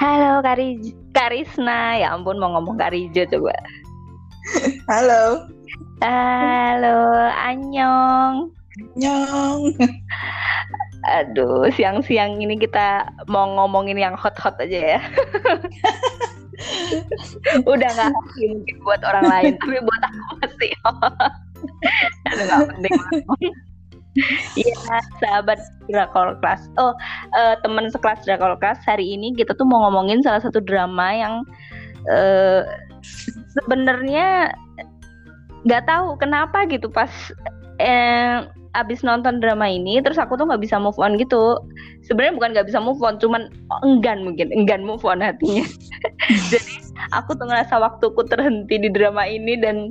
Halo Kari Karisna, ya ampun mau ngomong Karijo coba. Halo. Halo, Anyong. Nyong. Aduh, siang-siang ini kita mau ngomongin yang hot-hot aja ya. Udah nggak mungkin buat orang lain, tapi buat aku masih hot. Aduh nggak penting. Iya, sahabat Drakor Class. Oh, uh, teman sekelas Drakor Class hari ini kita tuh mau ngomongin salah satu drama yang uh, sebenarnya nggak tahu kenapa gitu pas eh, abis nonton drama ini terus aku tuh nggak bisa move on gitu sebenarnya bukan nggak bisa move on cuman enggan mungkin enggan move on hatinya jadi aku tuh ngerasa waktuku terhenti di drama ini dan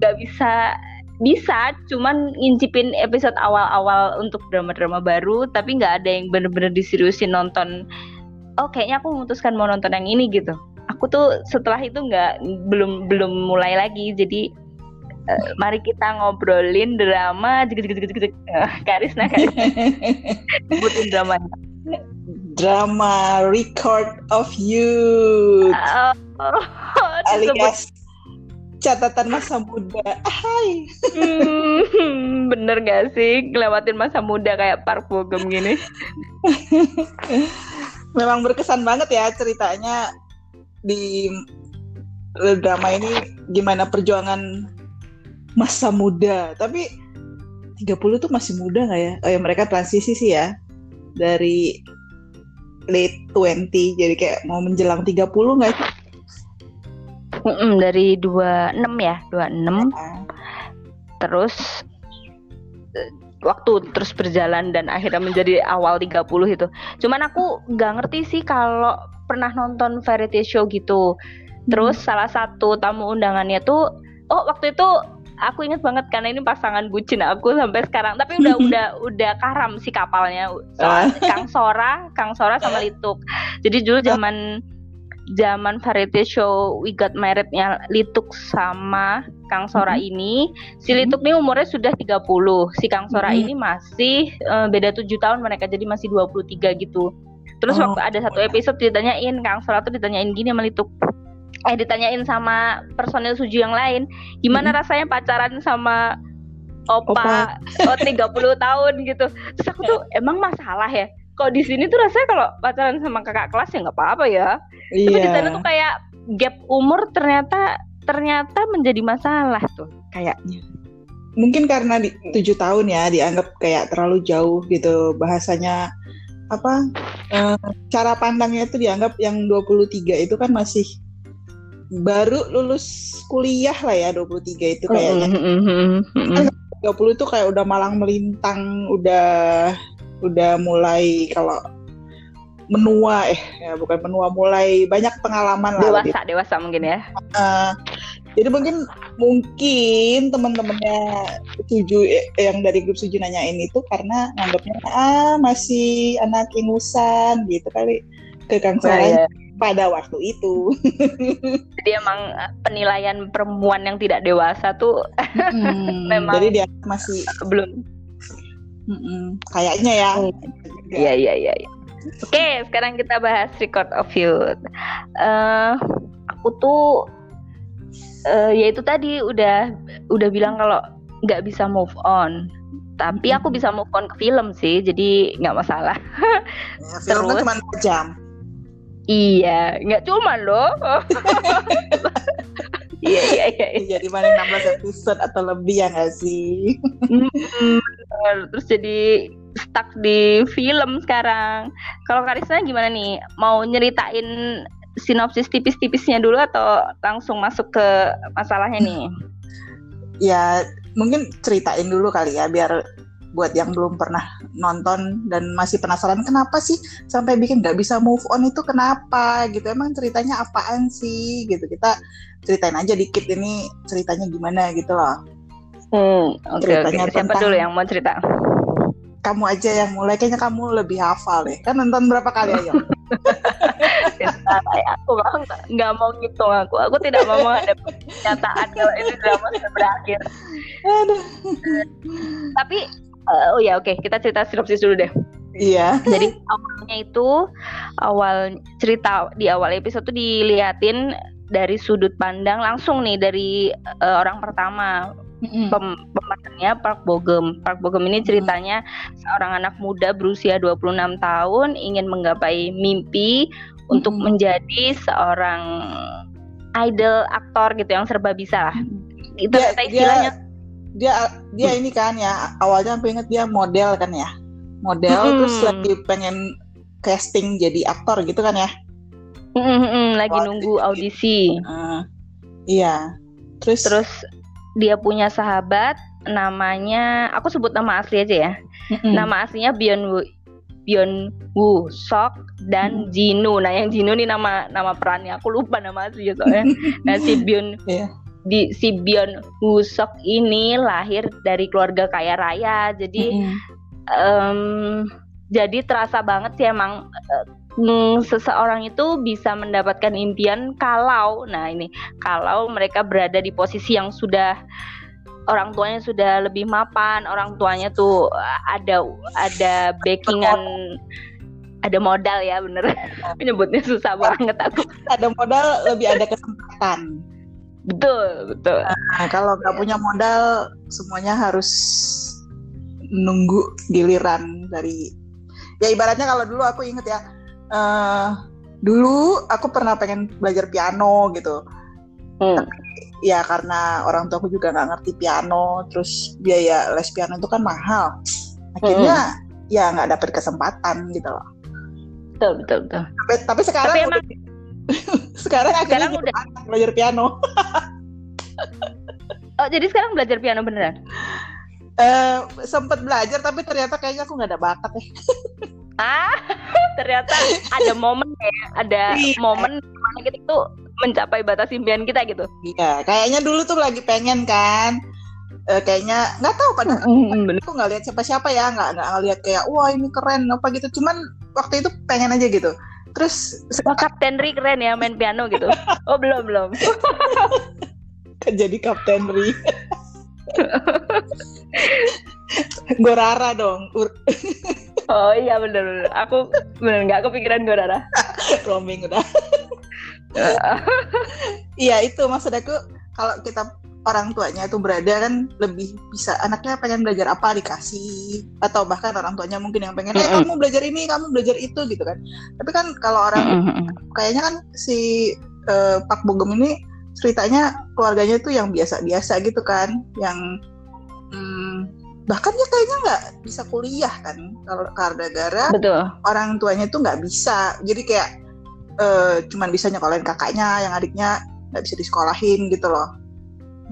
nggak uh, bisa bisa cuman ngincipin episode awal-awal untuk drama-drama baru tapi nggak ada yang bener-bener diseriusin nonton oh kayaknya aku memutuskan mau nonton yang ini gitu. Aku tuh setelah itu nggak belum belum mulai lagi. Jadi uh, mari kita ngobrolin drama jek jek jek uh, Karisna Karisna sebutin dramanya. Drama Record of You oh, oh, alias catatan masa muda. Hai. Hmm, bener gak sih ngelewatin masa muda kayak Park Bo Gum gini? Memang berkesan banget ya ceritanya di drama ini gimana perjuangan masa muda. Tapi 30 tuh masih muda nggak ya? Oh ya mereka transisi sih ya dari late 20 jadi kayak mau menjelang 30 nggak sih? Mm-mm, dari 26 ya, 26. Terus eh, waktu terus berjalan dan akhirnya menjadi awal 30 itu. Cuman aku nggak ngerti sih kalau pernah nonton variety show gitu. Terus hmm. salah satu tamu undangannya tuh oh waktu itu aku inget banget karena ini pasangan bucin aku sampai sekarang tapi udah udah udah karam si kapalnya soal Kang Sora Kang Sora sama Lituk jadi dulu zaman zaman variety show We Got Married-nya Lituk sama Kang Sora hmm. ini, si mm-hmm. Lituk ini umurnya sudah 30. Si Kang Sora hmm. ini masih uh, beda 7 tahun mereka jadi masih 23 gitu. Terus oh. waktu ada satu episode ditanyain Kang Sora tuh ditanyain gini sama Lituk. Eh ditanyain sama personil Suju yang lain, gimana hmm. rasanya pacaran sama opa, opa. oh 30 tahun gitu. Terus aku tuh emang masalah ya? Kok di sini tuh rasanya kalau pacaran sama kakak kelas ya nggak apa-apa ya Iya. Tapi di sana tuh kayak gap umur ternyata ternyata menjadi masalah tuh kayaknya. Mungkin karena di tujuh tahun ya dianggap kayak terlalu jauh gitu bahasanya apa eh, cara pandangnya itu dianggap yang 23 itu kan masih baru lulus kuliah lah ya 23 itu kayaknya. Mm -hmm. 30 itu kayak udah malang melintang, udah udah mulai kalau menua eh ya bukan menua mulai banyak pengalaman dewasa, lah dewasa dewasa mungkin ya uh, jadi mungkin mungkin teman-temannya setuju eh, yang dari grup setuju nanyain itu karena nganggapnya ah masih anak ingusan gitu kali ke Kang nah, ya. pada waktu itu. Jadi emang eh, penilaian perempuan yang tidak dewasa tuh hmm, memang jadi dia masih belum. Mm kayaknya ya. Iya iya iya. Ya. Oke, okay, sekarang kita bahas record of you. Uh, aku tuh uh, ya itu tadi udah udah bilang kalau nggak bisa move on. Tapi aku bisa move on ke film sih, jadi nggak masalah. Ya, film kan cuma jam. Iya, nggak cuma loh. Iya, iya iya iya. Jadi mana 16 episode atau lebih ya nggak sih? Terus jadi stuck di film sekarang. Kalau Karisna gimana nih? Mau nyeritain sinopsis tipis-tipisnya dulu atau langsung masuk ke masalahnya nih? Ya, mungkin ceritain dulu kali ya biar buat yang belum pernah nonton dan masih penasaran kenapa sih sampai bikin nggak bisa move on itu kenapa gitu? Emang ceritanya apaan sih gitu? Kita ceritain aja dikit ini ceritanya gimana gitu loh. Hmm, okay, ceritanya okay. siapa tentang... dulu yang mau cerita? Kamu aja yang mulai kayaknya kamu lebih hafal deh. Kan nonton berapa kali aja aku nggak mau ngitung aku. Aku tidak mau ada pernyataan kalau ini drama sudah berakhir. Tapi uh, oh ya oke okay. kita cerita sinopsis dulu deh Iya. Jadi awalnya itu awal cerita di awal episode tuh diliatin dari sudut pandang langsung nih dari uh, orang pertama pem pemerannya Park Bogum. Park Bogum ini ceritanya seorang anak muda berusia 26 tahun ingin menggapai mimpi untuk menjadi seorang idol aktor gitu yang serba bisa lah. Itu dia, istilahnya. Dia, dia dia ini kan ya awalnya aku inget dia model kan ya. Model hmm. terus lagi pengen casting jadi aktor gitu kan ya. Hmm, lagi nunggu audisi. Uh, iya. Terus terus dia punya sahabat namanya aku sebut nama asli aja ya. Mm-hmm. Nama aslinya Bion Wu, Bion Woo Sok dan mm. Jinu. Nah, yang Jinu nih nama nama perannya. Aku lupa nama aslinya soalnya. nah, si Bion yeah. Di si Bion Woo Sok ini lahir dari keluarga kaya raya. Jadi mm-hmm. um, jadi terasa banget sih emang uh, seseorang itu bisa mendapatkan impian kalau nah ini kalau mereka berada di posisi yang sudah orang tuanya sudah lebih mapan, orang tuanya tuh ada ada backingan ada modal ya bener menyebutnya susah banget aku ada modal lebih ada kesempatan betul betul. Nah, kalau nggak punya modal semuanya harus nunggu giliran dari ya ibaratnya kalau dulu aku inget ya uh, dulu aku pernah pengen belajar piano gitu. Hmm. tapi ya karena orang tua aku juga nggak ngerti piano terus biaya les piano itu kan mahal. Akhirnya hmm. ya nggak dapet kesempatan gitu loh. Betul betul betul. Tapi, tapi sekarang tapi emang, udah, sekarang akhirnya sekarang udah belajar piano oh jadi sekarang belajar piano beneran uh, sempet belajar tapi ternyata kayaknya aku nggak ada bakat ya ah ternyata ada momen ya ada iya. momen mana kita tuh mencapai batas impian kita gitu. Iya, kayaknya dulu tuh lagi pengen kan. Uh, kayaknya nggak tahu pada mm, aku nggak lihat siapa-siapa ya nggak nggak ngeliat kayak wah ini keren apa gitu cuman waktu itu pengen aja gitu terus wah Kapten Ri keren ya main piano gitu. Oh belum belum. Jadi Kapten Ri Gorara dong oh iya bener bener. Aku bener nggak kepikiran Gorara. Roaming udah. Iya itu maksud aku kalau kita orang tuanya itu berada kan lebih bisa anaknya pengen belajar apa dikasih atau bahkan orang tuanya mungkin yang pengen eh kamu belajar ini kamu belajar itu gitu kan. Tapi kan kalau orang kayaknya kan si uh, Pak Bogem ini ceritanya keluarganya itu yang biasa-biasa gitu kan yang hmm, bahkan dia kayaknya nggak bisa kuliah kan kalau karena gara orang tuanya itu nggak bisa. Jadi kayak uh, cuman bisa nyekolahin kakaknya yang adiknya nggak bisa disekolahin gitu loh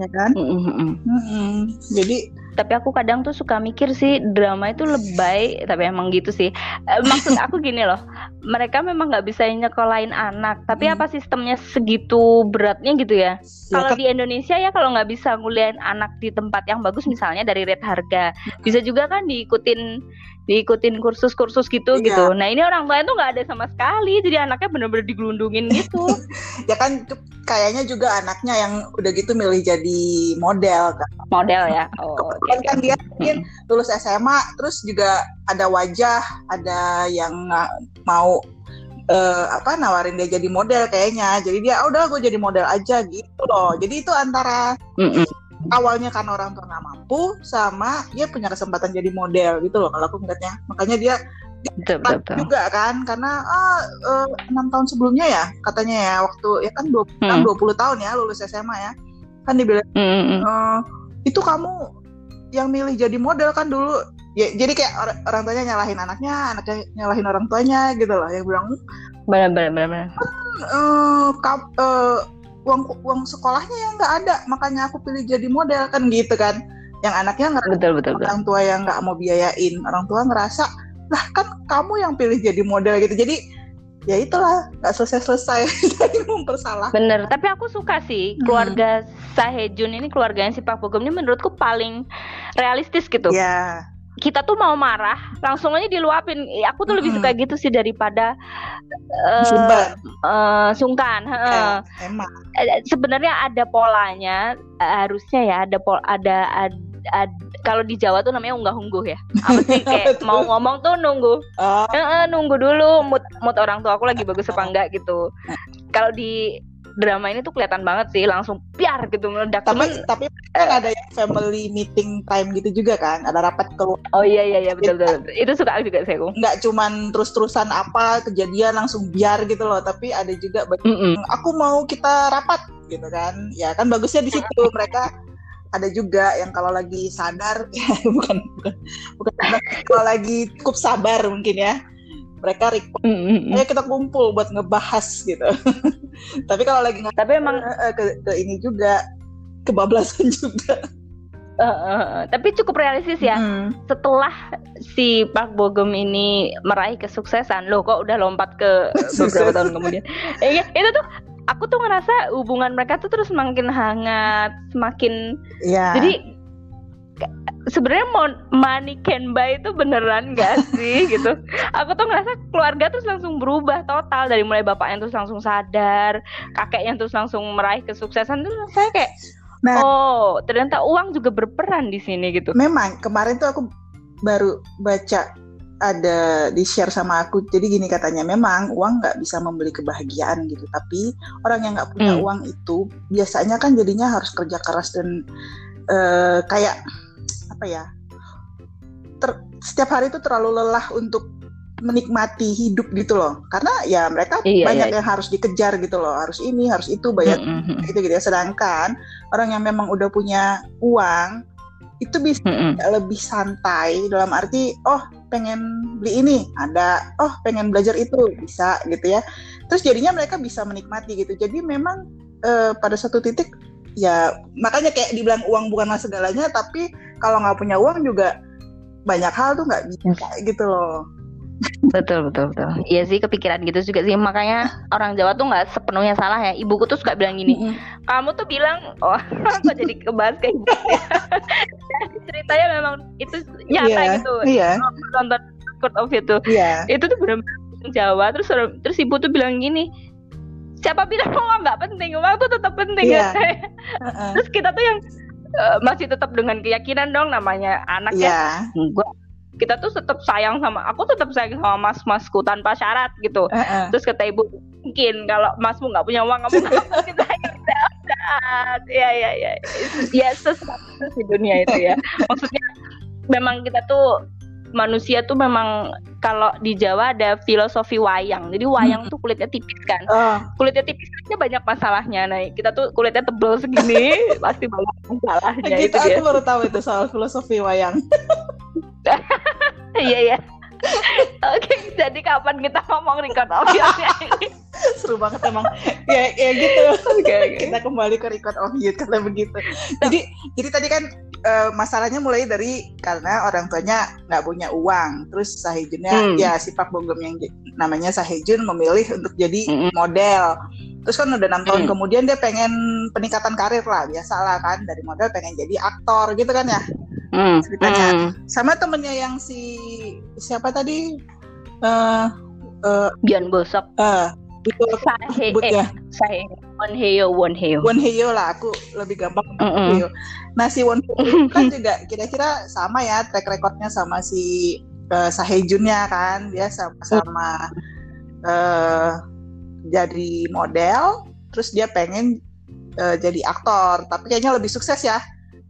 ya kan mm -hmm. Mm -hmm. jadi tapi aku kadang tuh suka mikir sih drama itu lebay tapi emang gitu sih eh, maksud aku gini loh mereka memang nggak bisa nyekolahin anak tapi hmm. apa sistemnya segitu beratnya gitu ya, ya kalau di Indonesia ya kalau nggak bisa nguliahin anak di tempat yang bagus misalnya dari rate harga bisa juga kan diikutin diikutin kursus-kursus gitu iya. gitu. Nah ini orang tua itu nggak ada sama sekali, jadi anaknya bener-bener digelundungin gitu. ya kan kayaknya juga anaknya yang udah gitu milih jadi model kan. Model ya. Oh, kan, kan dia mungkin hmm. lulus SMA, terus juga ada wajah, ada yang mau uh, apa nawarin dia jadi model kayaknya. Jadi dia oh, udah gue jadi model aja gitu loh. Jadi itu antara mm -mm awalnya kan orang tua nggak mampu sama dia punya kesempatan jadi model gitu loh kalau aku ngeliatnya makanya dia betul, betul, betul. juga kan karena ah, eh, enam uh, tahun sebelumnya ya katanya ya waktu ya kan dua kan hmm. puluh tahun ya lulus SMA ya kan dibilang hmm. uh, itu kamu yang milih jadi model kan dulu ya jadi kayak orang, orang tuanya nyalahin anaknya anaknya nyalahin orang tuanya gitu loh yang bilang benar benar benar uh, uh, uang uang sekolahnya yang nggak ada makanya aku pilih jadi model kan gitu kan yang anaknya nggak betul, betul, betul. orang tua yang nggak mau biayain orang tua ngerasa lah kan kamu yang pilih jadi model gitu jadi ya itulah nggak selesai selesai dari mempersalah bener tapi aku suka sih hmm. keluarga hmm. Sahejun ini keluarganya si Pak Bogum ini menurutku paling realistis gitu ya kita tuh mau marah langsung aja diluapin. Aku tuh lebih suka gitu sih daripada uh, uh, sungkan uh, emang. Sebenarnya ada polanya harusnya ya ada pol ada ada, ada kalau di Jawa tuh namanya unggah-ungguh ya. Apa sih kayak mau ngomong tuh nunggu. Oh, Eh, eh, nunggu dulu mood mood orang tua aku lagi bagus apa enggak gitu. Kalau di drama ini tuh kelihatan banget sih langsung piar gitu meledak. tapi Cuman tapi kan ada yang family meeting time gitu juga kan ada rapat keluar oh iya iya iya betul betul. betul. Itu suka juga saya kok. nggak cuman terus-terusan apa kejadian langsung biar gitu loh tapi ada juga bagi- Mm-mm. aku mau kita rapat gitu kan ya kan bagusnya di situ mereka ada juga yang kalau lagi sadar bukan bukan bukan kalau lagi cukup sabar mungkin ya mereka request Mm-mm. ayo kita kumpul buat ngebahas gitu tapi kalau lagi Tapi emang eh, ke, ke ini juga kebablasan juga eh, eh, tapi cukup realistis ya. Hmm. Setelah si Park Bo Gum ini meraih kesuksesan, loh kok udah lompat ke beberapa tahun kemudian. Eh, iya, itu tuh aku tuh ngerasa hubungan mereka tuh terus semakin hangat, semakin ya jadi sebenarnya mon- money can buy itu beneran gak sih gitu aku tuh ngerasa keluarga terus langsung berubah total dari mulai bapaknya terus langsung sadar kakeknya terus langsung meraih kesuksesan tuh saya kayak Nah. oh ternyata uang juga berperan di sini gitu memang kemarin tuh aku baru baca ada di share sama aku jadi gini katanya memang uang nggak bisa membeli kebahagiaan gitu tapi orang yang nggak punya Hmm. uang itu biasanya kan jadinya harus kerja keras dan eh, kayak apa ya ter- setiap hari itu terlalu lelah untuk menikmati hidup gitu loh. Karena ya mereka Iya, banyak iya. yang harus dikejar gitu loh harus ini harus itu bayar Mm-mm, gitu gitu ya. Sedangkan orang yang memang udah punya uang itu bisa mm-mm. lebih santai dalam arti oh pengen beli ini ada. Oh pengen belajar itu bisa gitu ya. Terus jadinya mereka bisa menikmati gitu. Jadi memang eh, pada satu titik ya makanya kayak dibilang uang bukanlah segalanya tapi kalau nggak punya uang juga banyak hal tuh nggak bisa gitu loh. Betul betul betul. Iya sih kepikiran gitu juga sih. Makanya orang Jawa tuh nggak sepenuhnya salah ya. Ibuku tuh suka bilang gini kamu tuh bilang oh kok jadi kebahas kayak gitu. Ya. ceritanya memang itu nyata Iya, gitu. iya. Nonton Court of itu iya. itu tuh benar-benar orang Jawa. Terus terus ibu tuh bilang gini siapa bilang uang nggak penting? Uang tuh tetap penting Iya. ya Heeh. terus kita tuh yang eh, masih tetap dengan keyakinan dong namanya anak ya. Enggak kita tuh tetap sayang sama aku tetap sayang sama mas masku tanpa syarat gitu. Heeh. terus kata ibu mungkin kalau masmu nggak punya uang kamu nggak mungkin sayang saat ya ya ya ya sesuatu di dunia itu ya. Maksudnya memang kita tuh manusia tuh memang kalau di Jawa ada filosofi wayang. Jadi wayang tuh kulitnya tipis kan. Oh kulitnya tipis aja banyak masalahnya. Nah kita tuh kulitnya tebel segini pasti banyak masalahnya gitu itu dia. aku baru tahu itu soal filosofi wayang. Iya iya. Oke jadi kapan kita ngomong record audio-nya ini seru banget emang ya ya gitu oke oke kita kembali ke record of youth karena begitu jadi jadi tadi kan eh, masalahnya mulai dari karena orang tuanya nggak punya uang terus Sahejunnya Hmm. ya si Pak Bogem yang namanya Sahejun memilih untuk jadi Mm-mm. model terus kan udah enam tahun Hmm. kemudian dia pengen peningkatan karir lah biasalah kan dari model pengen jadi aktor gitu kan ya Hmm, Ceritanya. hmm. sama temennya yang si siapa tadi eh eh Bjorn Bosok eh itu Sahe sebut eh ya. Sahe. Wonheo Wonheo. Won Hyo lah aku lebih gampang Mm-mm. Hyo. Nah si kan juga kira-kira sama ya track recordnya sama si uh, Sahejunnya kan. Dia sama-sama eh, jadi model terus dia pengen eh, jadi aktor. Tapi kayaknya lebih sukses ya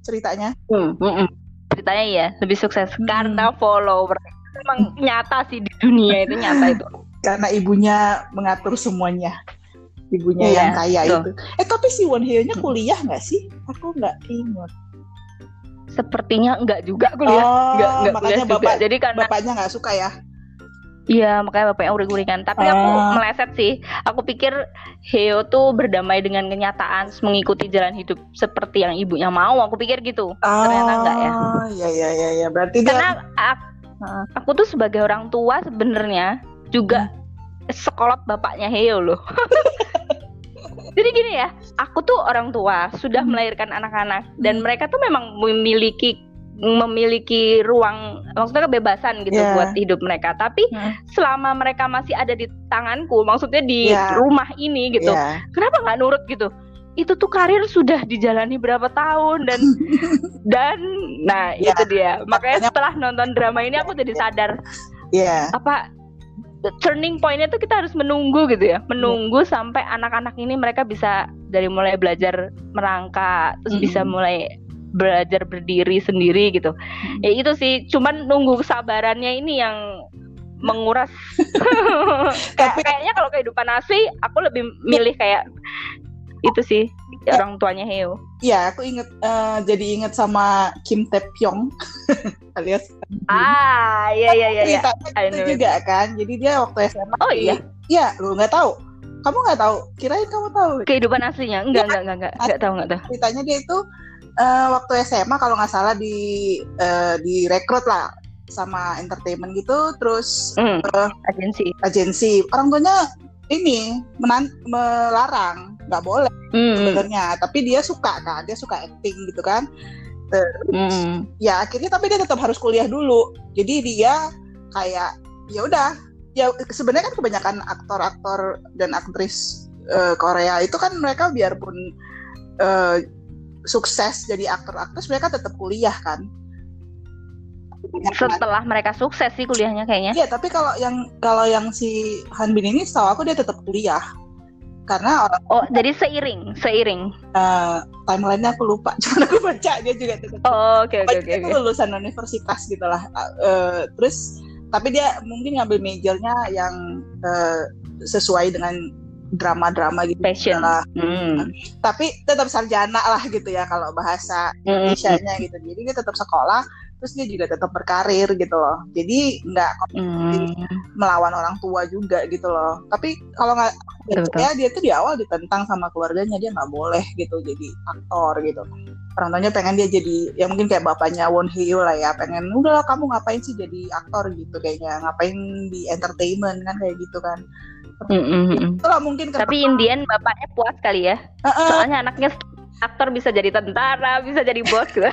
ceritanya. Hmm, mm-mm. ceritanya ya lebih sukses. Hmm. karena follower memang nyata sih di dunia itu nyata itu karena ibunya mengatur semuanya ibunya Iya, yang kaya betul. itu eh tapi si Won Hyo nya kuliah nggak sih aku nggak ingat sepertinya enggak juga kuliah oh enggak enggak kuliah makanya juga bapak jadi karena bapaknya nggak suka ya Iya, makanya bapaknya uring-uringan. Tapi aku Ah. meleset sih. Aku pikir Heo tuh berdamai dengan kenyataan, mengikuti jalan hidup seperti yang ibunya mau. Aku pikir gitu. Ternyata enggak ya. Oh, iya iya iya iya. Berarti dia Karena aku, aku tuh sebagai orang tua sebenarnya juga sekolot bapaknya Heo loh. Jadi gini ya, aku tuh orang tua sudah Hmm. melahirkan anak-anak dan mereka tuh memang memiliki memiliki ruang maksudnya kebebasan gitu Yeah. buat hidup mereka. Tapi Hmm. selama mereka masih ada di tanganku, maksudnya di Yeah. rumah ini gitu, Iya. kenapa nggak nurut gitu? itu tuh karir sudah dijalani berapa tahun dan dan nah Ya, itu dia makanya setelah nonton drama ini aku jadi sadar Iya. apa turning pointnya tuh kita harus menunggu gitu ya. Menunggu sampai anak-anak ini mereka bisa dari mulai belajar merangkak terus bisa Mm-mm. mulai belajar berdiri sendiri gitu. Ya itu sih cuman nunggu kesabarannya ini yang menguras. Kayak- kayaknya kalau kehidupan asli aku lebih milih kayak itu sih orang tuanya Heo Iya, aku inget eh, jadi inget sama Kim Tae Pyong alias ah iya iya iya iya ceritanya I gitu know it. juga kan. Jadi dia waktu SMA. oh iya Iya, lu nggak tahu. Kamu nggak tahu? Kirain kamu tahu. kehidupan aslinya enggak enggak enggak enggak enggak tahu enggak tahu Ceritanya dia itu eh, waktu SMA kalau nggak salah di eh, direkrut lah sama entertainment gitu, terus hmm, eh, agensi agensi. Orang tuanya ini menan melarang, nggak boleh hmm, sebenarnya. Tapi dia suka kan, dia suka acting gitu kan. hmm. ya akhirnya tapi dia tetap harus kuliah dulu jadi dia kayak ya udah ya sebenarnya kan kebanyakan aktor-aktor dan aktris eh, Korea itu kan mereka biarpun eh, sukses jadi aktor-aktris mereka tetap kuliah kan setelah mereka sukses sih kuliahnya kayaknya Iya, tapi kalau yang kalau yang si Hanbin ini setahu aku dia tetap kuliah. Karena orang oh jadi seiring seiring eh, timelinenya aku lupa, cuma aku baca dia juga tetap oh oke oke oke tuh lulusan universitas gitu lah. Eh, terus tapi dia mungkin ngambil majornya yang eh, sesuai dengan drama-drama gitu passion lah. hmm. Tapi tetap sarjana lah gitu ya kalau bahasa Hmm. Indonesia-nya gitu. Jadi dia tetap sekolah, terus dia juga tetap berkarir gitu loh. Jadi nggak Hmm. melawan orang tua juga gitu loh. Tapi kalau nggak ya dia tuh di awal ditentang sama keluarganya dia nggak boleh gitu jadi aktor gitu. Orang tuanya pengen dia jadi ya mungkin kayak bapaknya Won Hyo lah ya pengen udah lah kamu ngapain sih jadi aktor gitu kayaknya ngapain di entertainment kan kayak gitu kan. Hmm, hmm, hmm. Itulah mungkin tapi Indian bapaknya puas kali ya Heeh. soalnya anaknya aktor bisa jadi tentara bisa jadi bos gitu.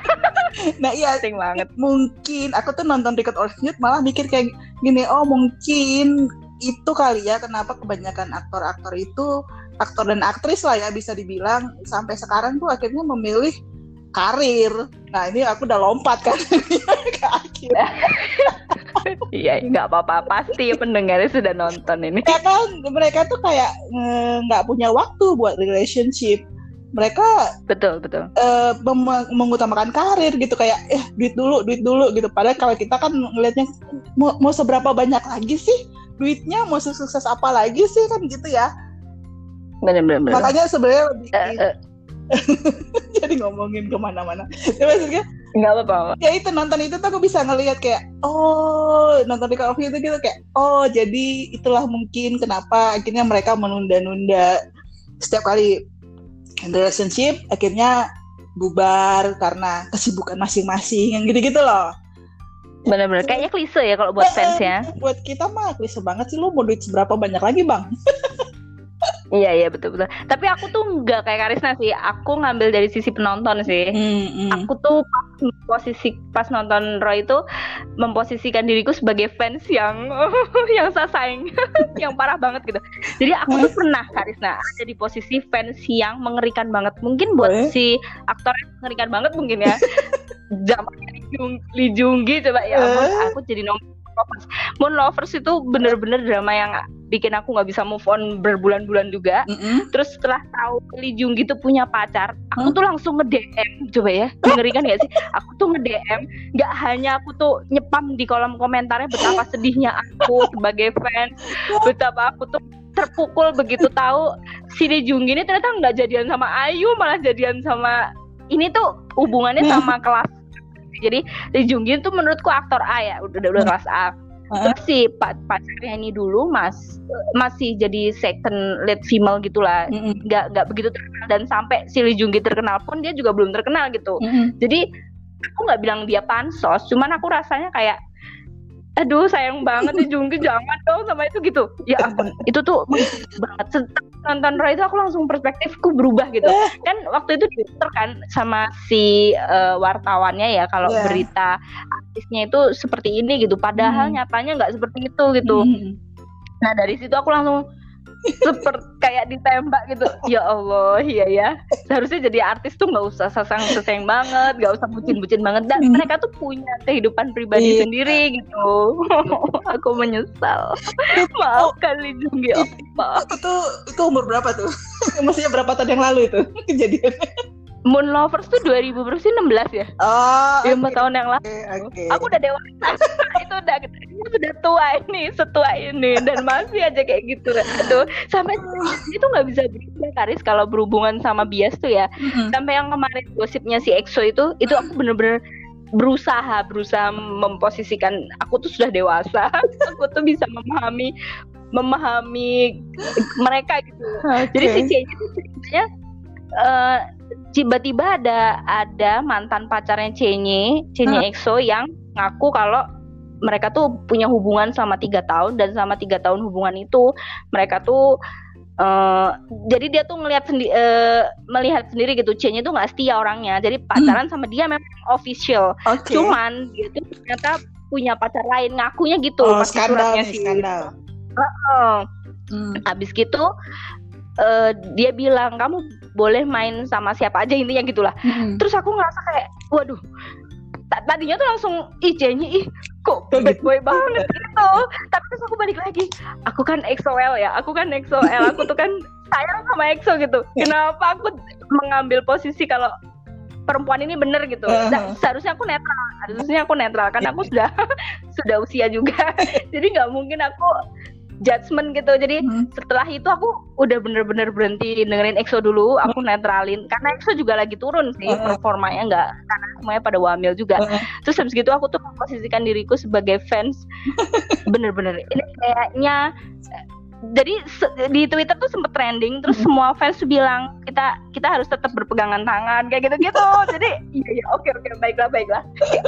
Nah iya penting banget. mungkin aku tuh nonton Ticket or Youth malah mikir kayak gini oh mungkin itu kali ya kenapa kebanyakan aktor-aktor itu aktor dan aktris lah ya bisa dibilang sampai sekarang tuh akhirnya memilih karir. Nah ini aku udah lompat kan. Ke akhir. Iya nggak apa-apa. Pasti pendengarnya sudah nonton ini. Ya kan? Mereka tuh kayak nggak punya waktu buat relationship mereka betul betul. eh, mem- mengutamakan karir gitu kayak eh duit dulu duit dulu gitu. Padahal kalau kita kan ngelihatnya mau, mau seberapa banyak lagi sih? Duitnya mau sukses apa lagi sih? Kan gitu ya. Benar-benar makanya sebenarnya lebih Eh, eh, jadi ngomongin ke mana-mana. Ya, maksudnya nggak apa-apa ya itu nonton itu tuh aku bisa ngelihat kayak oh nonton di Coffee itu gitu kayak oh jadi itulah mungkin kenapa akhirnya mereka menunda-nunda setiap kali relationship akhirnya bubar karena kesibukan masing-masing yang gitu-gitu loh. Benar-benar kayaknya klise ya kalau buat fans ya buat kita mah klise banget sih. Lu mau duit seberapa banyak lagi bang iya iya betul betul. Tapi aku tuh nggak kayak Karisna sih. Aku ngambil dari sisi penonton sih. Hmm, aku tuh pas posisi pas nonton Roy itu memposisikan diriku sebagai fans yang yang sasaeng yang parah banget gitu. Jadi aku tuh pernah Karisna ada di posisi fans yang mengerikan banget. Mungkin buat Boleh. si aktornya mengerikan banget mungkin ya. Zaman Lee Jung- Lee coba. Ya Eh. aku jadi nomor Lovers. Moon Lovers itu bener-bener drama yang bikin aku nggak bisa move on berbulan-bulan juga Mm-mm. Terus setelah tahu Lee Jung gitu punya pacar, aku Hmm? tuh langsung nge-DM coba ya. Mengerikan gak sih? Aku tuh nge-DM, nggak hanya aku tuh nyepam di kolom komentarnya betapa sedihnya aku sebagai fans, betapa aku tuh terpukul begitu tahu si Lee Jung ini ternyata nggak jadian sama Ayu, malah jadian sama ini tuh hubungannya sama kelas. Jadi Lee Jung Gi tuh menurutku aktor A ya, udah udah kelas A. Terus si pa- pacarnya ini dulu mas masih jadi second lead female gitulah Mm-mm. nggak nggak begitu terkenal dan sampai si Lee Jung Gi terkenal pun dia juga belum terkenal gitu Mm-mm. jadi aku nggak bilang dia pansos cuman aku rasanya kayak aduh sayang banget nih Jung Gi jangan dong sama itu gitu ya ampun itu tuh banget Setelah nonton Roy itu aku langsung perspektifku berubah gitu kan waktu itu Twitter kan sama si eh, wartawannya ya kalau Iya. berita artisnya itu seperti ini gitu padahal Hmm. nyatanya nggak seperti itu gitu Mm-mm. Nah dari situ aku langsung seperti kayak ditembak gitu. Ya Allah iya ya. Seharusnya jadi artis tuh nggak usah sasang seseng banget nggak usah bucin-bucin banget. Dan hmm. mereka tuh punya kehidupan pribadi iya. sendiri gitu. Aku menyesal. Maaf kali apa itu tuh itu umur berapa tuh? Maksudnya berapa tahun yang lalu itu kejadian Moon Lovers tuh 2000 berapa sih 16 ya? Oh, lima okay. tahun yang lalu. Okay, okay. Aku udah dewasa. itu udah sudah tua ini, setua ini dan masih aja kayak gitu. Aduh, sampai itu nggak bisa berubah Karis kalau berhubungan sama bias tuh ya. Mm-hmm. Sampai yang kemarin gosipnya si EXO itu, itu aku bener-bener berusaha berusaha memposisikan aku tuh sudah dewasa. aku tuh bisa memahami memahami mereka gitu. Okay. Jadi si C itu sebenarnya uh, tiba-tiba ada ada mantan pacarnya Cenye, Cenye. EXO yang ngaku kalau mereka tuh punya hubungan sama tiga tahun dan sama tiga tahun hubungan itu mereka tuh Uh, jadi dia tuh ngelihat sendi uh, melihat sendiri gitu Cenye tuh nggak setia orangnya jadi pacaran hmm. sama dia memang official okay. cuman dia tuh ternyata punya pacar lain ngakunya gitu oh, skandal nih, skandal uh, uh. Hmm. abis gitu uh, dia bilang kamu boleh main sama siapa aja intinya gitulah. Hmm. terus aku ngerasa kayak waduh tadinya tuh langsung ih ih kok bad boy banget gitu. Tapi terus aku balik lagi aku kan XOL ya aku kan XOL aku tuh kan sayang sama EXO gitu. Kenapa aku mengambil posisi kalau perempuan ini bener gitu? Nah, seharusnya aku netral seharusnya aku netral karena aku sudah sudah usia juga. Jadi nggak mungkin aku judgement gitu jadi hmm. setelah itu aku udah bener-bener berhenti dengerin EXO dulu aku hmm. netralin karena EXO juga lagi turun sih uh. performanya nggak karena semuanya pada wamil juga uh. terus habis gitu aku tuh memposisikan diriku sebagai fans bener-bener ini kayaknya jadi di Twitter tuh sempet trending terus hmm. semua fans tuh bilang kita kita harus tetap berpegangan tangan kayak gitu gitu jadi iya iya oke oke baiklah baiklah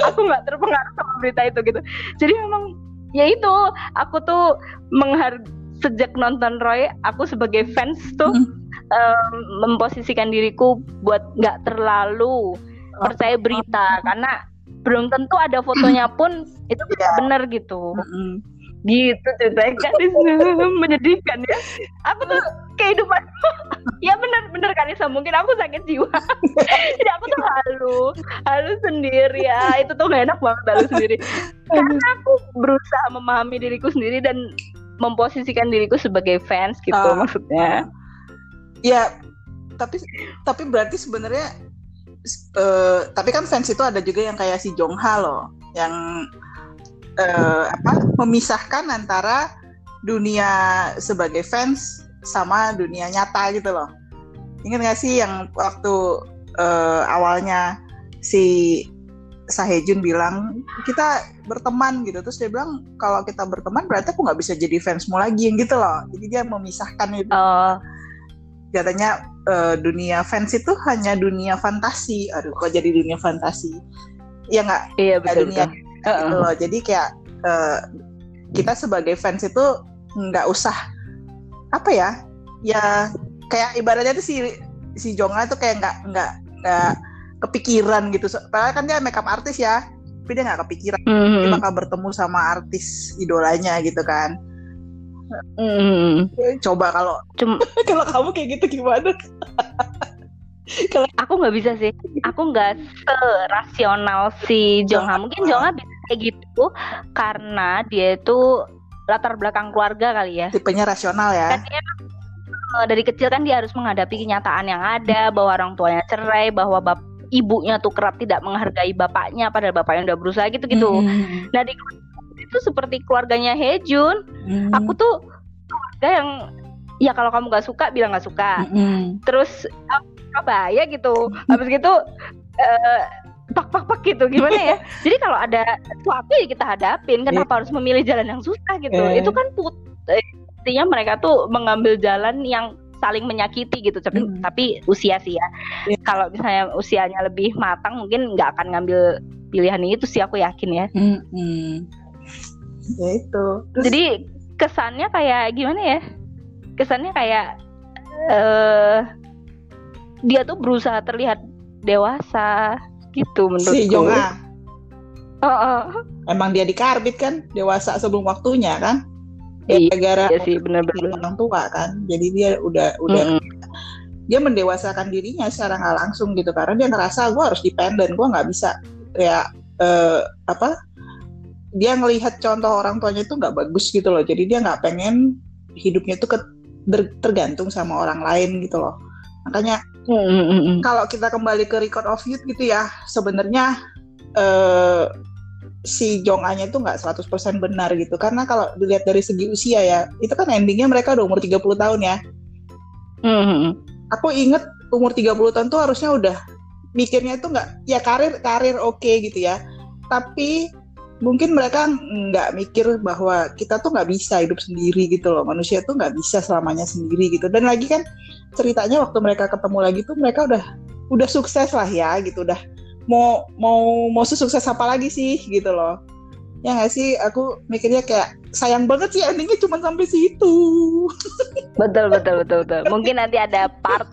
aku nggak terpengaruh sama berita itu gitu jadi memang ya itu aku tuh menghar sejak nonton Roy aku sebagai fans tuh hmm. um, memposisikan diriku buat nggak terlalu oh. percaya berita karena belum tentu ada fotonya pun itu yeah. benar gitu mm-hmm. Gitu ceritanya. Kan menyedihkan ya. Aku tuh kehidupan ya benar benar Kanisa mungkin aku sakit jiwa. Jadi aku tuh halu halu sendiri. Ya itu tuh gak enak banget halu sendiri. Karena aku berusaha memahami diriku sendiri dan memposisikan diriku sebagai fans gitu uh, maksudnya. Ya tapi tapi berarti sebenarnya uh, tapi kan fans itu ada juga yang kayak si Jongha loh yang uh, apa memisahkan antara dunia sebagai fans sama dunia nyata gitu loh. Ingat gak sih yang waktu uh, awalnya si Sahejun bilang kita berteman gitu terus dia bilang kalau kita berteman berarti aku nggak bisa jadi fansmu lagi yang gitu loh jadi dia memisahkan itu uh. katanya uh, dunia fans itu hanya dunia fantasi aduh kok jadi dunia fantasi ya nggak iya betul, dunia betul. Gitu loh. Jadi kayak uh, kita sebagai fans itu nggak usah apa ya ya kayak ibaratnya tuh si si Jonga tuh kayak nggak nggak nggak kepikiran gitu. Padahal kan dia makeup artis ya tapi dia nggak kepikiran mm-hmm. dia bakal bertemu sama artis idolanya gitu kan. Mm-hmm. coba kalau Cuma... kalau kamu kayak gitu gimana? Kalau aku nggak bisa sih. Aku nggak rasional si Jongha mungkin Jongha bisa kayak gitu karena dia itu latar belakang keluarga kali ya tipenya rasional ya kan dia, eh, dari kecil kan dia harus menghadapi kenyataan yang ada bahwa orang tuanya cerai bahwa bap ibunya tuh kerap tidak menghargai bapaknya padahal bapaknya udah berusaha gitu gitu hmm. nah di itu seperti keluarganya Hejun hmm. aku tuh keluarga yang ya kalau kamu nggak suka bilang nggak suka hmm. terus apa ya gitu habis gitu uh, pak pak pak gitu gimana ya jadi kalau ada sesuatu ya kita hadapin kenapa yeah. harus memilih jalan yang susah gitu yeah. itu kan put artinya mereka tuh mengambil jalan yang saling menyakiti gitu tapi hmm. tapi usia sih ya yeah. kalau misalnya usianya lebih matang mungkin nggak akan ngambil pilihan itu sih aku yakin ya hmm. Hmm. ya itu Terus... jadi kesannya kayak gimana ya kesannya kayak uh, dia tuh berusaha terlihat dewasa gitu menurutku. Si Jong A. Oh, oh. Emang dia dikarbit kan dewasa sebelum waktunya kan? ya gara iya sih benar-benar orang tua kan jadi dia udah udah Mm-mm. dia mendewasakan dirinya secara nggak langsung gitu karena dia ngerasa gue harus dependen gue nggak bisa kayak eh, apa dia ngelihat contoh orang tuanya itu nggak bagus gitu loh jadi dia nggak pengen hidupnya itu ke- tergantung sama orang lain gitu loh makanya Mm-mm. kalau kita kembali ke record of youth gitu ya sebenarnya eh, si Jong A-nya itu nggak 100% benar gitu. Karena kalau dilihat dari segi usia ya itu kan endingnya mereka udah umur 30 tahun ya. Mm-mm. aku inget umur 30 tahun tuh harusnya udah mikirnya tuh nggak ya karir karir oke gitu ya. Tapi mungkin mereka nggak mikir bahwa kita tuh nggak bisa hidup sendiri gitu loh. Manusia tuh nggak bisa selamanya sendiri gitu. Dan lagi kan ceritanya waktu mereka ketemu lagi tuh mereka udah udah sukses lah ya gitu udah mau mau mau sukses apa lagi sih gitu loh. Ya nggak sih? Aku mikirnya kayak sayang banget sih endingnya cuma sampai situ. Betul betul betul betul. Mungkin nanti ada part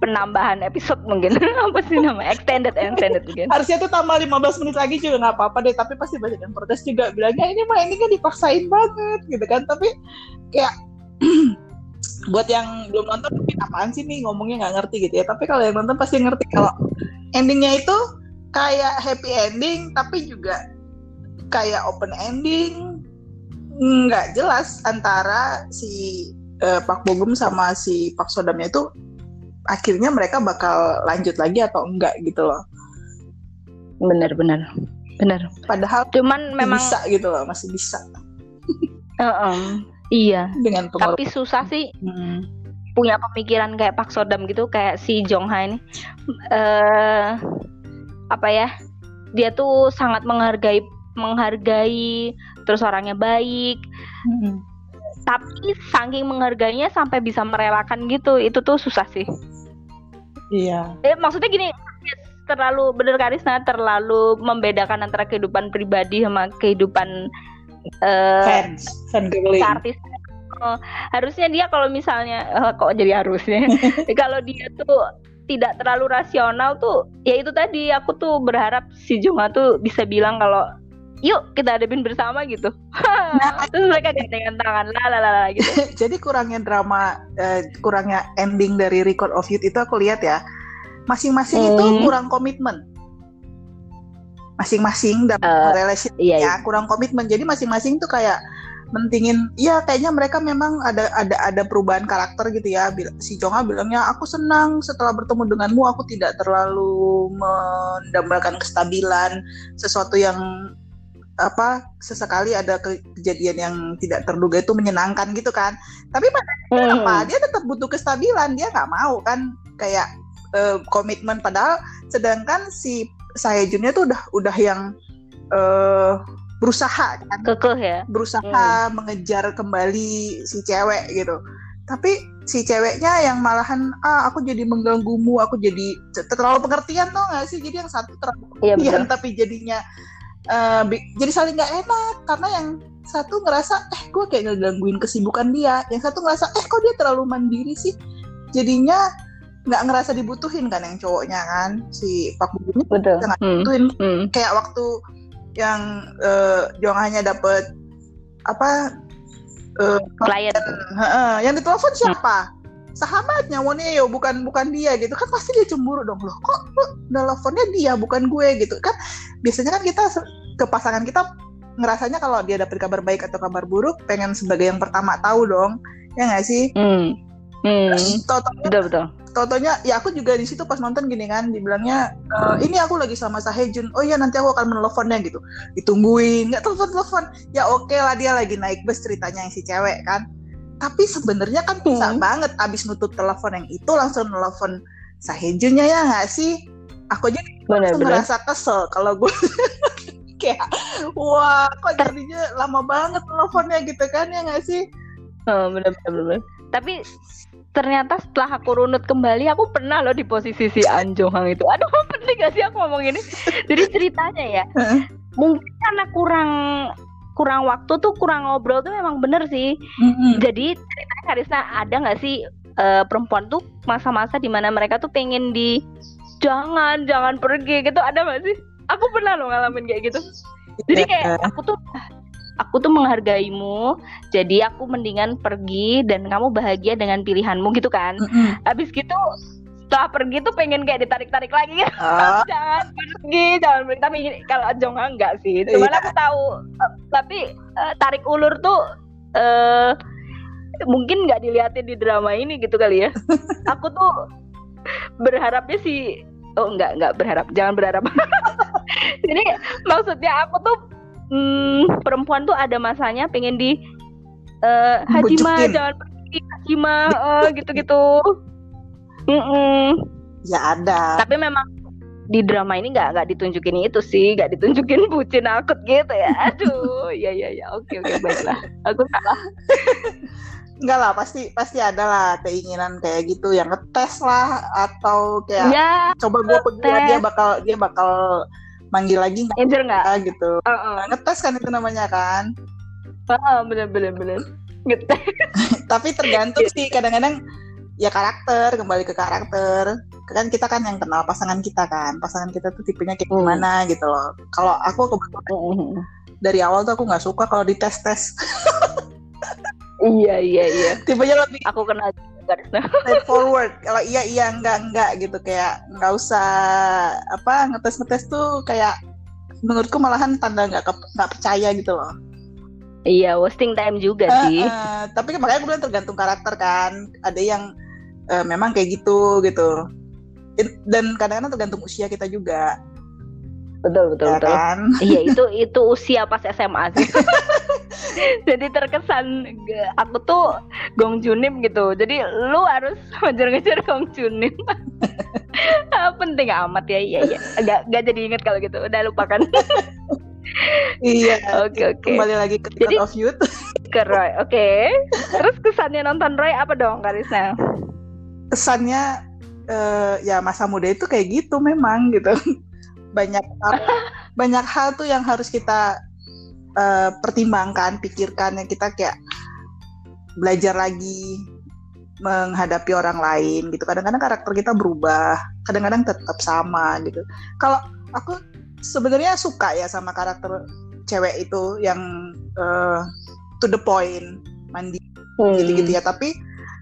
penambahan episode mungkin. Apa sih nama extended extended mungkin. Harusnya tuh tambah 15 menit lagi juga nggak apa-apa deh tapi pasti banyak yang protes juga. Bilangnya ini mah ini kan dipaksain banget gitu kan. Tapi kayak buat yang belum nonton mungkin apaan sih nih ngomongnya nggak ngerti gitu ya. Tapi kalau yang nonton pasti ngerti kalau endingnya itu kayak happy ending tapi juga kayak open ending. Nggak jelas antara si eh, Pak Bogum sama si Pak Sodamnya itu akhirnya mereka bakal lanjut lagi atau enggak gitu loh. Benar benar. Padahal cuman memang bisa gitu loh masih bisa. Heeh. Iya. Dengan pengorbanan tapi susah sih Hmm. punya pemikiran kayak Pak Sodam gitu kayak si Jong Ha ini. Eh apa ya? Dia tuh sangat menghargai menghargai terus orangnya baik. Hmm. tapi saking menghargainya sampai bisa merelakan gitu itu tuh susah sih. Iya. Eh, maksudnya gini terlalu bener Karisna terlalu membedakan antara kehidupan pribadi sama kehidupan eh fans artis. Oh, harusnya dia kalau misalnya eh, kok jadi harusnya? Kalau dia tuh tidak terlalu rasional tuh ya itu tadi aku tuh berharap si Junga tuh bisa bilang kalau yuk kita hadapin bersama gitu. Terus mereka gandengan tangan lah, gitu. Jadi kurangnya drama eh, kurangnya ending dari Record of Youth itu aku lihat ya masing-masing itu Hmm. kurang komitmen masing-masing dalam Eh, relasi iya, iya. ya kurang komitmen. Jadi masing-masing tuh kayak mentingin ya kayaknya mereka memang ada ada ada perubahan karakter gitu ya. Si Jonga bilangnya aku senang setelah bertemu denganmu aku tidak terlalu mendambakan kestabilan sesuatu yang apa sesekali ada ke- kejadian yang tidak terduga itu menyenangkan gitu kan. Tapi pada Hmm. apa dia tetap butuh kestabilan dia nggak mau kan kayak eh, komitmen. Padahal sedangkan si Saejunnya tuh udah udah yang eh, berusaha kan. Kekeh ya? Berusaha mengejar kembali si cewek gitu. Tapi si ceweknya yang malahan ah aku jadi mengganggumu aku jadi terlalu pengertian tuh nggak sih? Jadi yang satu terlalu iya pengertian tapi jadinya eh, bi- jadi saling nggak enak. Karena yang satu ngerasa eh gue kayak ngegangguin kesibukan dia. Yang satu ngerasa eh kok dia terlalu mandiri sih? Jadinya nggak ngerasa dibutuhin kan yang cowoknya kan si Pak Buguni betul. Jangan Hmm. butuhin Hmm. kayak waktu yang eh, Jonganya dapet apa eh, klien. Heeh, yang ditelepon siapa? Sahabatnya Woneo bukan bukan dia gitu. Kan pasti dia cemburu dong. Loh kok lu teleponnya dia bukan gue gitu? Kan biasanya kan kita ke pasangan kita ngerasanya kalau dia dapet kabar baik atau kabar buruk pengen sebagai yang pertama tahu dong. Ya nggak sih? Hmm. Hmm. Terus betul betul Totonya ya aku juga di situ pas nonton gini kan dibilangnya "E, ini aku lagi sama Sahejun. Oh iya nanti aku akan meneleponnya gitu. Ditungguin nggak telepon telepon ya oke lah dia lagi naik bus ceritanya yang si cewek kan. Tapi sebenarnya kan bisa Hmm. banget abis nutup telepon yang itu langsung telepon Sahejunnya ya nggak sih? Aku aja langsung benar. merasa kesel kalau gue kayak wah kok jadinya lama banget teleponnya gitu kan ya nggak sih? Oh, bener, bener, bener. Tapi ternyata setelah aku runut kembali, aku pernah loh di posisi si Anjong Hang itu. Aduh, penting gak sih aku ngomong ini? Jadi ceritanya ya, mungkin karena kurang kurang waktu tuh kurang ngobrol tuh memang bener sih. Jadi ceritanya Karisna ada nggak sih eh, perempuan tuh masa-masa di mana mereka tuh pengen di jangan jangan pergi gitu ada nggak sih? Aku pernah loh ngalamin kayak gitu. Jadi kayak aku tuh aku tuh menghargaimu jadi aku mendingan pergi dan kamu bahagia dengan pilihanmu gitu kan? Mm -hmm. habis gitu setelah pergi tuh pengen kayak ditarik-tarik lagi. Oh. jangan pergi jangan pergi. Tapi kalau Jongha enggak sih. Cuman yeah. aku tahu uh, tapi uh, tarik ulur tuh uh, mungkin nggak dilihatin di drama ini gitu kali ya. Aku tuh berharapnya sih oh enggak enggak berharap. Jangan berharap. Jadi maksudnya aku tuh hmm, perempuan tuh ada masanya pengen di uh, Hajima jangan pergi Hajima uh, gitu-gitu Mm -mm. Ya ada. Tapi memang di drama ini nggak nggak ditunjukin itu sih, nggak ditunjukin bucin akut gitu ya. Aduh, ya ya ya, oke oke baiklah. Aku salah. Enggak lah, pasti pasti ada lah keinginan kayak gitu yang ngetes lah atau kayak ya, coba gue pergi dia bakal dia bakal manggil lagi nggak nggak gitu. Uh -uh. ngetes kan itu namanya kan. Uh, bener bener bener. Ngetes. Tapi tergantung sih kadang-kadang ya karakter kembali ke karakter kan kita kan yang kenal pasangan kita kan pasangan kita tuh tipenya kayak hmm. gimana hmm. gitu loh kalau aku kebetulan hmm. dari awal tuh aku nggak suka kalau dites tes iya iya iya tipenya lebih aku kenal forward. Kalau iya iya enggak enggak gitu. Kayak nggak usah apa ngetes ngetes tuh kayak menurutku malahan tanda nggak nggak percaya gitu loh. Iya, wasting time juga uh, sih. Uh, tapi makanya gue bilang tergantung karakter kan. Ada yang uh, memang kayak gitu gitu. Dan kadang-kadang tergantung usia kita juga. Betul betul ya betul. kan? iya itu itu usia pas SMA sih jadi terkesan aku tuh Gong Junim gitu. Jadi lu harus ngejar-ngejar Gong Junim penting amat ya iya iya. Gak, gak jadi inget kalau gitu. Udah lupakan. Iya. Oke okay, oke. Okay. kembali lagi ke jadi, of Youth. ke Roy oke. Okay. terus kesannya nonton Roy apa dong Karisna kesannya uh, ya masa muda itu kayak gitu memang gitu. Banyak hal, banyak hal tuh yang harus kita uh, pertimbangkan pikirkan yang kita kayak belajar lagi menghadapi orang lain gitu. Kadang-kadang karakter kita berubah kadang-kadang tetap sama gitu. Kalau aku sebenarnya suka ya sama karakter cewek itu yang uh, to the point mandi hmm. gitu-gitu ya. Tapi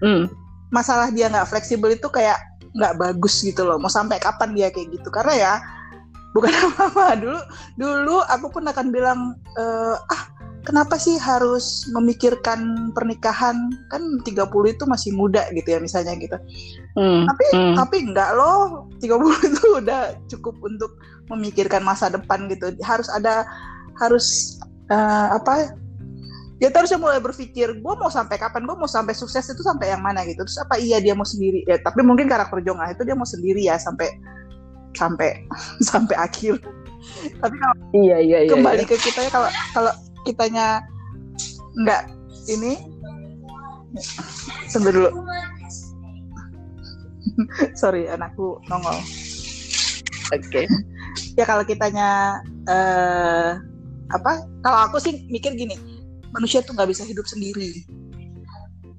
hmm. masalah dia nggak fleksibel itu kayak nggak bagus gitu loh. Mau sampai kapan dia kayak gitu? Karena ya bukan apa-apa. Dulu dulu aku pun akan bilang e, ah kenapa sih harus memikirkan pernikahan? Kan 30 itu masih muda gitu ya misalnya gitu. Hmm, tapi hmm. tapi enggak loh. 30 itu udah cukup untuk memikirkan masa depan gitu. Harus ada harus uh, apa dia harusnya mulai berpikir gue mau sampai kapan? Gue mau sampai sukses itu sampai yang mana? Gitu. Terus apa iya dia mau sendiri? Ya tapi mungkin karakter Jongah itu dia mau sendiri ya sampai sampai sampai akhir tapi kalau iya, iya, iya, kembali iya. ke kita ya kalau kalau kitanya nggak ini tunggu dulu sorry anakku nongol oke okay. ya kalau kitanya uh, apa kalau aku sih mikir gini manusia tuh nggak bisa hidup sendiri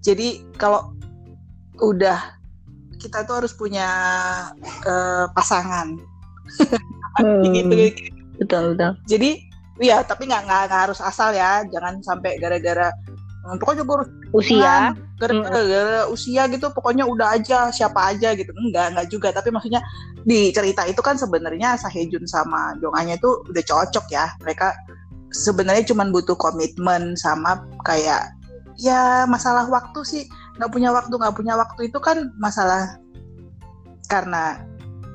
jadi kalau udah kita tuh harus punya uh, pasangan. Hmm, gitu, gitu. Betul betul. Jadi ya tapi nggak nggak harus asal ya. Jangan sampai gara-gara hmm, pokoknya gue harus usia. gara-gara hmm. usia gitu pokoknya udah aja siapa aja gitu. Enggak enggak juga. Tapi maksudnya di cerita itu kan sebenarnya Sahejun sama Jonganya itu udah cocok ya. Mereka sebenarnya cuma butuh komitmen sama kayak ya masalah waktu sih nggak punya waktu nggak punya waktu itu kan masalah karena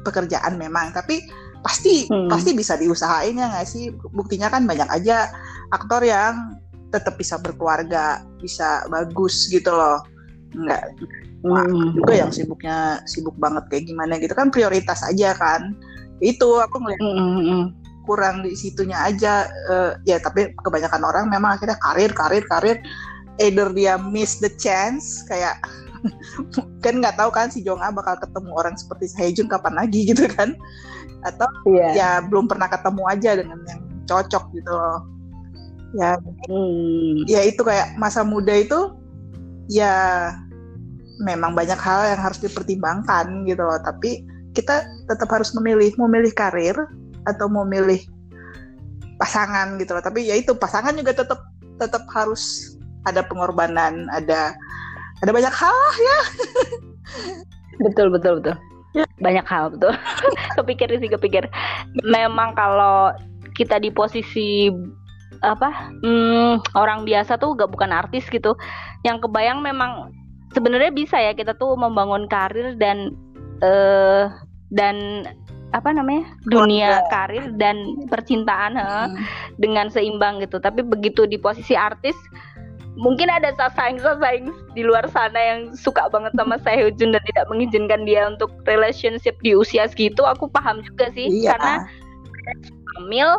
pekerjaan memang. Tapi pasti hmm. pasti bisa diusahain ya nggak sih? Buktinya kan banyak aja aktor yang tetap bisa berkeluarga bisa bagus gitu loh. Nggak hmm. juga yang sibuknya sibuk banget kayak gimana gitu. Kan prioritas aja kan. Itu aku ngeliat hmm. hmm, hmm. kurang di situnya aja. Uh, ya tapi kebanyakan orang memang akhirnya karir karir karir either dia miss the chance kayak kan nggak tahu kan si Jong A bakal ketemu orang seperti Sehejun kapan lagi gitu kan atau yeah. ya belum pernah ketemu aja dengan yang cocok gitu loh ya hmm. ya itu kayak masa muda itu ya memang banyak hal yang harus dipertimbangkan gitu loh tapi kita tetap harus memilih memilih karir atau mau milih pasangan gitu loh tapi ya itu pasangan juga tetap tetap harus ada pengorbanan, ada ada banyak hal ya. betul betul betul. Ya. Banyak hal betul. kepikir sih kepikir. Memang kalau kita di posisi apa hmm, orang biasa tuh gak bukan artis gitu. Yang kebayang memang sebenarnya bisa ya kita tuh membangun karir dan eh dan apa namanya dunia Keluarga. karir dan percintaan he, Hmm. dengan seimbang gitu. Tapi begitu di posisi artis mungkin ada sasaeng-sasaeng di luar sana yang suka banget sama Sehun dan tidak mengizinkan dia untuk relationship di usia segitu. Aku paham juga sih Iya. karena hamil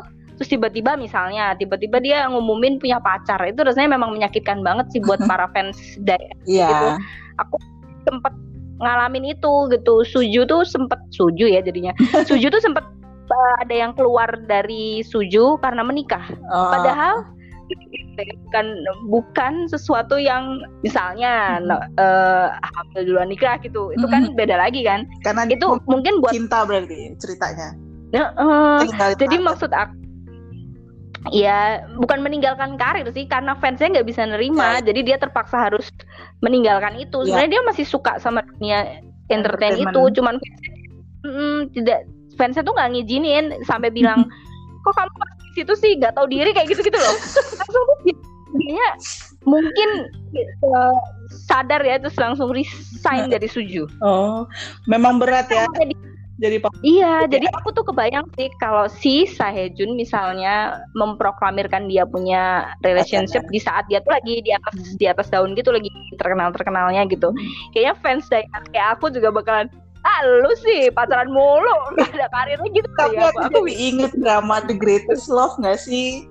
terus tiba-tiba misalnya tiba-tiba dia ngumumin punya pacar itu rasanya memang menyakitkan banget sih buat para fans dari Iya. aku sempet ngalamin itu gitu suju tuh sempet suju ya jadinya suju tuh sempet uh, ada yang keluar dari suju karena menikah Oh. padahal bukan bukan sesuatu yang misalnya hamil duluan nikah gitu itu kan Mhm. beda lagi kan karena itu mungkin buat cinta berarti ceritanya. Tinggalin jadi anak. maksud aku ya bukan meninggalkan karir sih karena fansnya nggak bisa nerima Ya. jadi dia terpaksa harus meninggalkan itu Ya. sebenarnya dia masih suka sama dunia entertain itu Entertainment. cuman fansnya, mm, tidak fansnya tuh nggak ngizinin sampai bilang kok kamu situ sih nggak tahu diri kayak gitu gitu loh. Langsung tuh dia mungkin eh, sadar ya terus langsung resign dari suju. Oh, memang berat ya. Jadi jadi pak. Iya, jadi aku tuh kebayang sih kalau si Sahejun misalnya memproklamirkan dia punya relationship di saat dia tuh lagi di atas di atas daun gitu lagi terkenal terkenalnya gitu. Kayaknya fans kayak aku juga bakalan ah lu sih pacaran mulu gak ada karirnya gitu Tapi kali aku inget drama The Greatest Love nggak sih?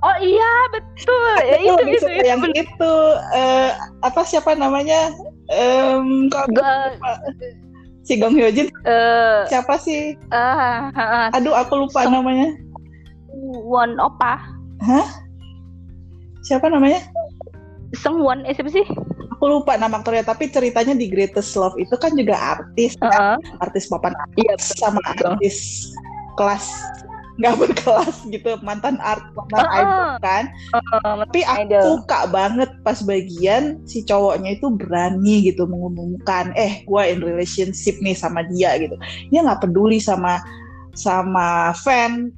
Oh iya betul ya, itu lebih itu, itu, yang bener. itu eh, apa siapa namanya? Em, kok Gua, si Gong Hyo Jin eh, siapa sih? ah, ah, ah, Aduh aku lupa Song- namanya. Won Opa, Siapa namanya? Sengwon, eh siapa sih? Aku lupa nama aktornya tapi ceritanya di Greatest Love itu kan juga artis, Heeh. artis papan Iya, atas sama betul. artis kelas nggak berkelas gitu mantan art mantan Heeh. idol kan Heeh, tapi aku Idol. suka banget pas bagian si cowoknya itu berani gitu mengumumkan eh gue in relationship nih sama dia gitu dia nggak peduli sama sama fan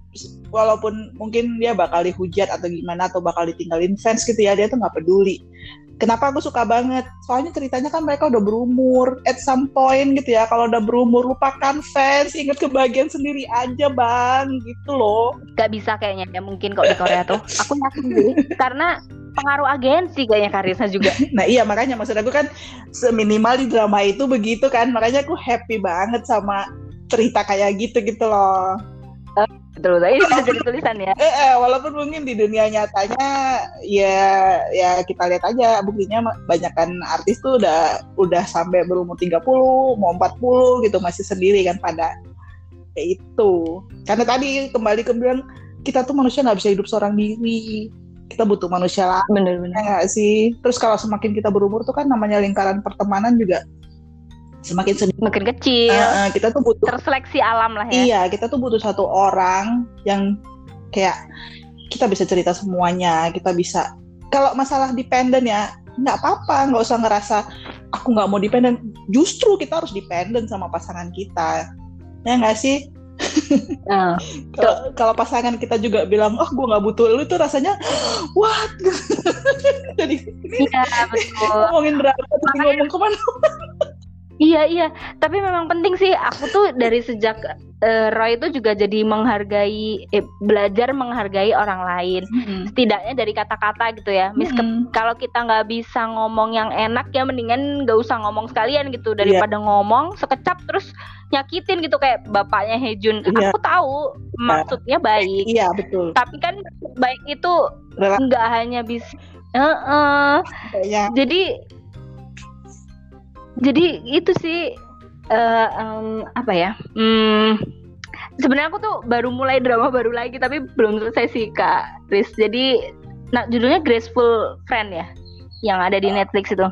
walaupun mungkin dia bakal dihujat atau gimana atau bakal ditinggalin fans gitu ya dia tuh nggak peduli kenapa aku suka banget soalnya ceritanya kan mereka udah berumur at some point gitu ya kalau udah berumur lupakan fans inget kebahagiaan sendiri aja bang gitu loh Gak bisa kayaknya ya mungkin kok di Korea tuh. Aku yakin sih karena pengaruh agensi kayaknya karirnya juga. Nah iya makanya maksud aku kan seminimal di drama itu begitu kan makanya aku happy banget sama cerita kayak gitu gitu loh. Betul betul. Ini bisa jadi tulisan ya. Eh, eh, walaupun mungkin di dunia nyatanya ya ya kita lihat aja buktinya banyakan artis tuh udah udah sampai berumur 30 mau 40 gitu masih sendiri kan pada kayak itu. Karena tadi kembali ke bilang kita tuh manusia nggak bisa hidup seorang diri. Kita butuh manusia lain Bener-bener. Ya nggak sih? Terus kalau semakin kita berumur tuh kan namanya lingkaran pertemanan juga semakin sedikit. Makin kecil. Eh, eh, kita tuh butuh Terseleksi alam lah ya. iya, kita tuh butuh satu orang yang kayak kita bisa cerita semuanya, kita bisa kalau masalah dependen ya nggak apa-apa, nggak usah ngerasa aku nggak mau dependen. Justru kita harus dependen sama pasangan kita. Ya nggak sih? Nah, Kalau kalau pasangan kita juga bilang, oh gue nggak butuh lu itu rasanya, what? Jadi iya betul. ngomongin drama tapi ngomong ke mana Iya iya. Tapi memang penting sih. Aku tuh dari sejak eh, Roy itu juga jadi menghargai, eh, belajar menghargai orang lain. Setidaknya dari kata-kata gitu ya. Miske- Mm-mm. kalau kita nggak bisa ngomong yang enak ya mendingan nggak usah ngomong sekalian gitu daripada ngomong sekecap terus nyakitin gitu kayak bapaknya Hejun. Iya. Aku tahu maksudnya baik, iya betul tapi kan baik itu nggak hanya bisa Heeh. kayaknya jadi jadi itu sih eh, em, apa ya hmm, sebenarnya aku tuh baru mulai drama baru lagi tapi belum selesai sih kak Riz. Jadi nah judulnya Graceful Friend ya yang ada di Netflix itu.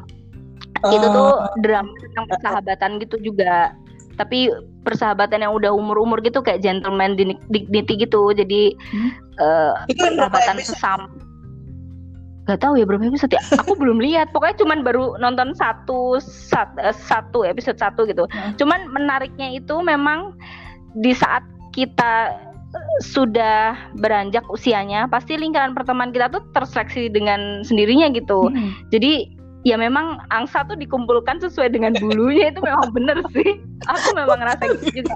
Itu tuh drama tentang persahabatan gitu juga. Tapi persahabatan yang udah umur-umur gitu kayak gentleman dignity gitu. Jadi Hmm. eh, itu berapa persahabatan sesama Gak tahu ya berapa episode ya. Aku belum lihat. Pokoknya cuman baru nonton satu sat, eh, satu episode satu gitu. Hmm. Cuman menariknya itu memang di saat kita eh, sudah beranjak usianya, pasti lingkaran pertemanan kita tuh terseleksi dengan sendirinya gitu. Hmm. Jadi ya memang angsa tuh dikumpulkan sesuai dengan bulunya itu memang bener sih. Aku memang ngerasa gitu juga.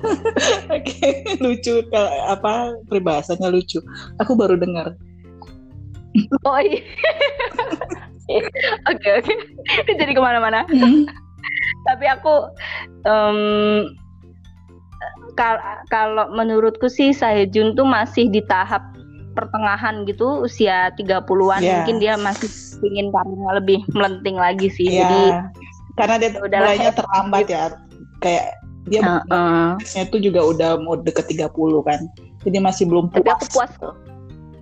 Oke, lucu kalau apa peribahasanya lucu. Aku baru dengar. Oh iya. Oke oke. Jadi ke mana-mana. Hmm. Tapi aku em, kal- kalau menurutku sih Sehjun tuh masih di tahap pertengahan gitu usia 30-an Iya. mungkin dia masih ingin karirnya lebih melenting lagi sih. Iya. Jadi karena dia Udahlah, mulainya ya. terlambat ya. Kayak dia Heeh. nya tuh juga udah mau deket 30 kan. Jadi masih belum tapi puas. aku puas tuh.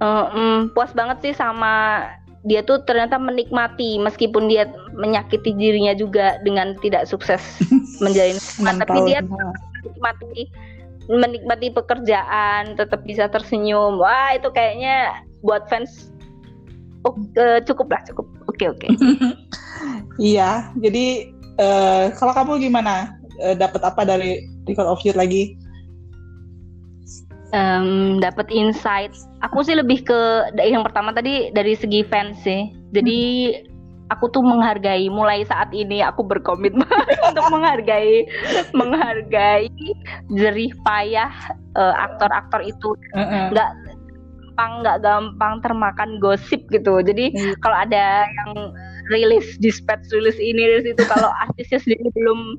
Mm, puas banget sih sama dia tuh ternyata menikmati meskipun dia menyakiti dirinya juga dengan tidak sukses menjalin tapi dia menikmati menikmati pekerjaan tetap bisa tersenyum. Wah itu kayaknya buat fans oh, cukup lah cukup. Oke oke. Iya, jadi eh, kalau kamu gimana? Eh, Dapat apa dari Record of Youth lagi? Em, dapat insight aku sih lebih ke yang pertama tadi dari segi fans sih jadi aku tuh menghargai mulai saat ini aku berkomitmen untuk menghargai menghargai jerih payah eh, aktor-aktor itu Heeh. nggak gampang nggak gampang termakan gosip gitu jadi Iya. kalau ada yang rilis dispatch rilis ini rilis itu kalau artisnya sendiri belum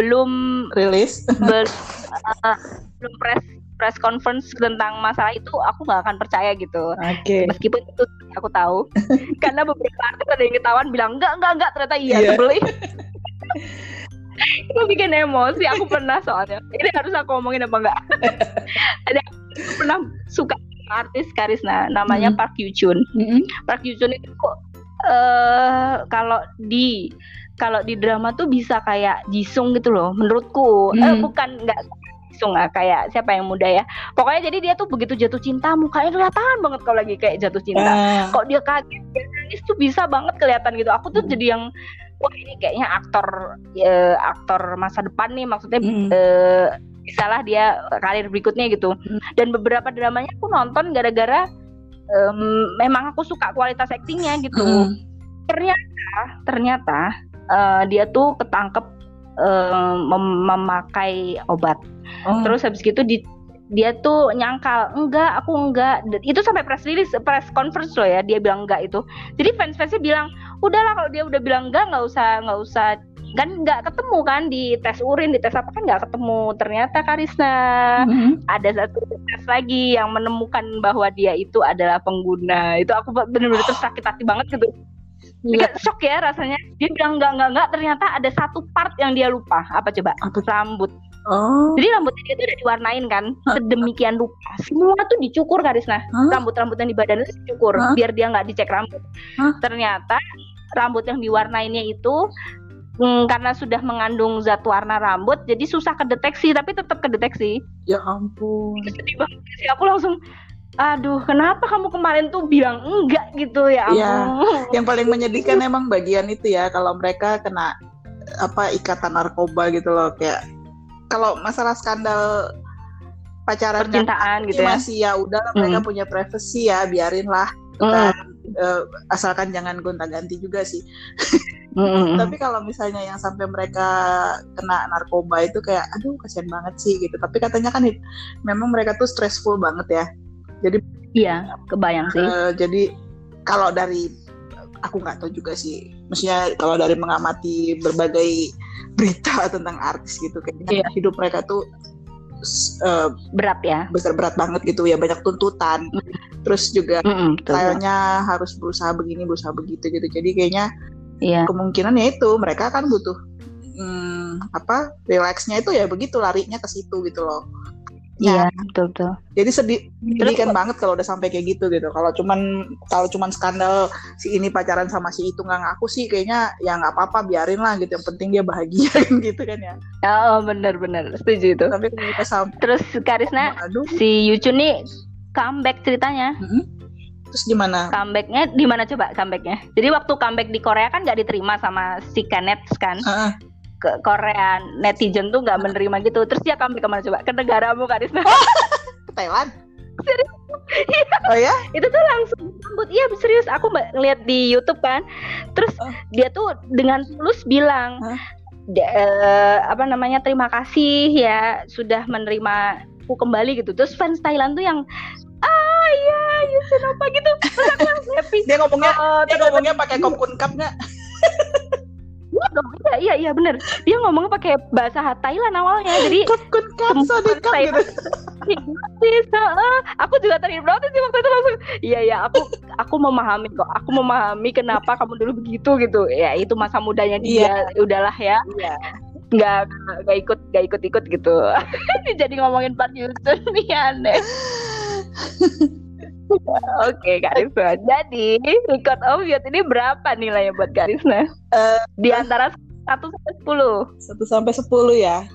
belum Rilis. uh, belum press press conference tentang masalah itu aku nggak akan percaya gitu Oke. meskipun itu aku tahu karena beberapa artis ada yang ketahuan bilang enggak enggak enggak ternyata iya Iya. sebeli itu bikin emosi aku pernah soalnya ini harus aku ngomongin apa enggak ada aku pernah suka artis Karisna namanya Hmm. Park Yoo Chun Mm-mm. Park Yoo Chun itu kok eh kalau di kalau di drama tuh bisa kayak Jisung gitu loh menurutku eh, Hmm. bukan nggak Jisung lah kayak siapa yang muda ya pokoknya jadi dia tuh begitu jatuh cinta mukanya kelihatan banget kalau lagi kayak jatuh cinta Ah, kok dia kaget dia nangis tuh bisa banget kelihatan gitu aku tuh Hmm. jadi yang wah ini kayaknya aktor eh, aktor masa depan nih maksudnya mm-mm. eh bisalah dia karir berikutnya gitu Hmm. dan beberapa dramanya aku nonton gara-gara em, memang aku suka kualitas aktingnya gitu Mm-mm. ternyata ternyata eh, dia tuh ketangkep eh, mem- memakai obat. Oh. terus habis gitu di dia tuh nyangkal enggak aku enggak. Itu sampai press release press conference loh ya dia bilang enggak itu. Jadi fans fansnya bilang udahlah kalau dia udah bilang enggak nggak usah nggak usah. Kan nggak ketemu kan di tes urin di tes apa kan nggak ketemu. Ternyata Karisna Mm-mm. ada satu tes lagi yang menemukan bahwa dia itu adalah pengguna. Itu aku bener-bener tersakit hati banget gitu Iya. shock ya rasanya dia bilang enggak enggak enggak ternyata ada satu part yang dia lupa apa coba Apa? rambut Oh. jadi rambutnya dia tuh udah diwarnain kan sedemikian rupa semua tuh dicukur Karisna Hah? rambut-rambut yang di badan itu dicukur Hah? biar dia nggak dicek rambut Hah? ternyata rambut yang diwarnainnya itu mm, karena sudah mengandung zat warna rambut jadi susah kedeteksi tapi tetap kedeteksi Ya ampun. sedih banget sih aku langsung aduh kenapa kamu kemarin tuh bilang enggak gitu? Ya Iya. Yang paling menyedihkan emang bagian itu ya kalau mereka kena apa ikatan narkoba gitu loh kayak kalau masalah skandal pacaran percintaan gitu ya? masih ya udah mereka Hmm. punya privacy ya biarin lah. Mm, Eh, asalkan jangan gonta-ganti juga sih. Mm, mm, mm. tapi kalau misalnya yang sampai mereka kena narkoba itu kayak aduh kasihan banget sih gitu. Tapi katanya kan memang mereka tuh stressful banget ya iya kebayang sih. Eh, jadi kalau dari aku nggak tahu juga sih. Maksudnya kalau dari mengamati berbagai berita tentang artis gitu kayaknya Iya. hidup mereka tuh eh, berat ya. besar berat banget gitu ya. Banyak tuntutan. Terus juga Mm, mm, stylenya harus berusaha begini berusaha begitu gitu. Jadi kayaknya iya. kemungkinan ya itu mereka kan butuh hmm, apa relaxnya itu ya begitu larinya ke situ gitu loh iya betul betul. jadi sedih menyedihkan banget kalau udah sampai kayak gitu gitu. Kalau cuman kalau cuman skandal si ini pacaran sama si itu nggak ngaku sih kayaknya ya nggak apa-apa biarin lah gitu. Yang penting dia bahagia kan gitu kan ya. Oh benar benar setuju itu. Tapi kita sampai terus Karisna aduh. si Yuchun nih comeback ceritanya. Mm-mm. Terus gimana? Comebacknya di mana coba comebacknya? Jadi waktu comeback di Korea kan nggak diterima sama si Kenneth kan? Uh, Ke Korea netizen tuh nggak menerima gitu. Terus dia comeback ke mana coba? Ke negaramu Karisma. ke Thailand. Serius? Oh ya? itu tuh langsung sambut iya serius aku ngeliat di YouTube kan terus Oh. dia tuh dengan tulus bilang Hah? "Da- eh, apa namanya terima kasih ya sudah menerima aku kembali gitu terus fans Thailand tuh yang ah iya Yusun apa gitu terus aku langsung happy Dia ngomongnya Oh, dia ngomongnya pakai kopkun cup nggak? Iya dong, iya iya iya bener. Dia ngomongnya pakai bahasa Thailand awalnya jadi Kopkun cup, sodik cup gitu. hipnotis heeh. aku juga terhipnotis sih waktu itu langsung. Iya ya aku aku memahami kok. Aku memahami kenapa kamu dulu begitu gitu. Ya itu masa mudanya dia. Udahlah ya. Iya. nggak nggak ikut nggak ikut ikut gitu. Jadi ngomongin Park Yusun nih aneh Oke Kak Risna Jadi Record of Youth ini berapa nilainya buat Kak Risna? Eh, Di antara 1 sampai 10 Satu sampai sepuluh ya.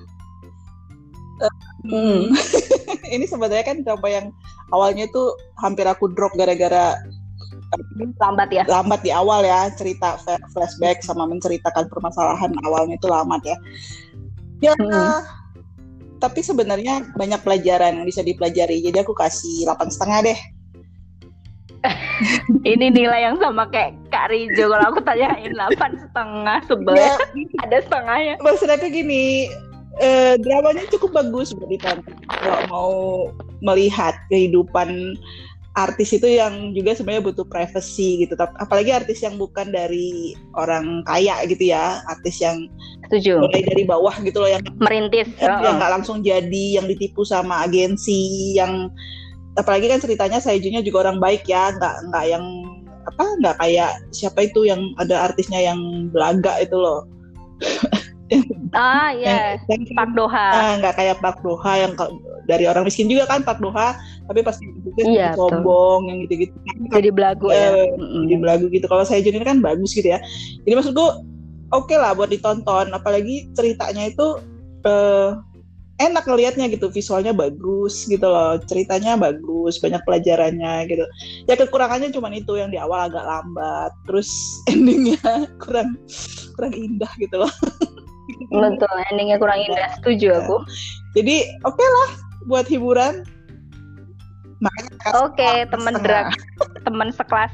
Eh, Hmm. ini sebenarnya kan drama yang awalnya tuh hampir aku drop gara-gara Lambat ya? lambat di awal ya cerita flashback sama menceritakan permasalahan awalnya itu lambat ya. Ya, Hmm. tapi sebenarnya banyak pelajaran yang bisa dipelajari. Jadi aku kasih delapan setengah deh. Ini nilai yang sama kayak Kak Rijo Kalau aku tanyain 8 setengah Sebelah Ya, Ada setengahnya maksud aku gini, eh, dramanya cukup bagus buat ditonton. Kalau mau melihat kehidupan artis itu yang juga sebenarnya butuh privacy gitu. Apalagi artis yang bukan dari orang kaya gitu ya, artis yang Setuju mulai dari bawah gitu loh yang Merintis yang nggak langsung jadi, yang ditipu sama agensi, yang apalagi kan ceritanya Saijunya juga orang baik ya, nggak nggak yang apa nggak kayak siapa itu yang ada artisnya yang belaga itu loh. Ah iya yang- Pak Doha Ah, nggak kayak Park Doha yang dari orang miskin juga kan Park Doha, tapi pasti Iya, betul. sombong yang gitu-gitu. Jadi belagu ya Eh, Mm-mm. Di belagu gitu. Kalau saya ini kan bagus gitu ya. Jadi maksudku oke lah buat ditonton, apalagi ceritanya itu eh, enak ngelihatnya gitu, visualnya bagus gitu loh, ceritanya bagus, banyak pelajarannya gitu. Ya kekurangannya cuma itu yang di awal agak lambat, terus endingnya kurang kurang indah gitu loh. Betul endingnya kurang indah Setuju aku Jadi oke lah buat hiburan. Makanya Oke temen setengah. drag Temen sekelas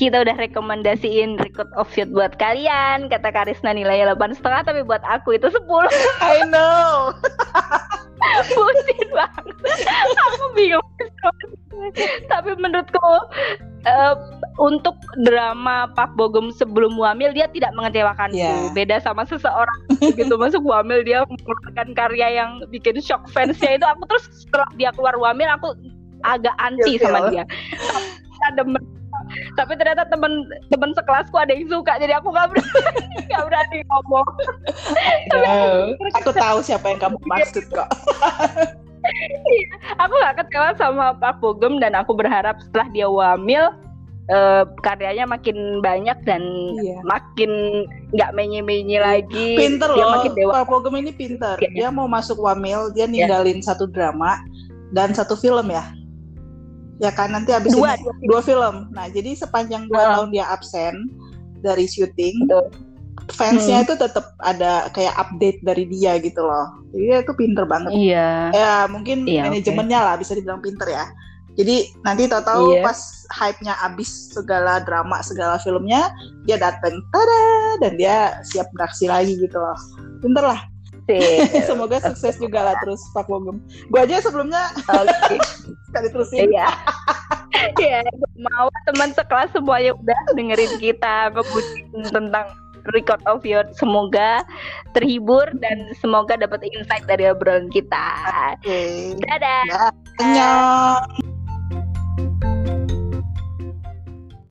kita udah rekomendasiin Record of Youth buat kalian. Kata Karisna nilainya 8 setengah tapi buat aku itu 10 I know. Bucin banget. Aku bingung. Tapi menurutku eh, Untuk drama Pak Bogum sebelum Wamil Dia tidak mengecewakanku. Iya. Beda sama seseorang Gitu. Masuk Wamil Dia mengeluarkan karya yang bikin shock fansnya itu. Aku terus setelah dia keluar Wamil Aku agak anti Ilfil. sama dia. Tapi ada tapi ternyata temen temen sekelasku ada yang suka jadi aku gak berani gak berani ngomong No. Aku tahu siapa yang kamu maksud kok. aku gak kecewa sama Pak Bogem dan aku berharap setelah dia wamil eh, karyanya makin banyak dan Iya. makin nggak menye-menye lagi Pinter dia loh. makin dewa Pak Pogem ini pinter. Iya. Dia mau masuk Wamil, dia ninggalin satu drama dan satu film ya. Ya kan nanti habis Dua, ini dua film. Nah, jadi sepanjang dua Heeh. tahun dia absen dari syuting, Betul. fansnya itu tetap ada kayak update dari dia gitu loh. Jadi dia itu pinter banget. iya Ya mungkin Iya, manajemennya lah bisa dibilang pinter ya. Jadi nanti tahu-tahu Iya. pas hype-nya abis segala drama, segala filmnya, dia dateng, tada, dan dia siap beraksi lagi gitu loh. Pinter lah. Semoga sukses juga lah terus Pak Bogem. Gue aja sebelumnya oke sekali terusin. iya Iya, mau teman sekelas semuanya udah dengerin kita ngebucin tentang record of your semoga terhibur dan semoga dapat insight dari obrolan kita. Oke. Dadah. Annyeong.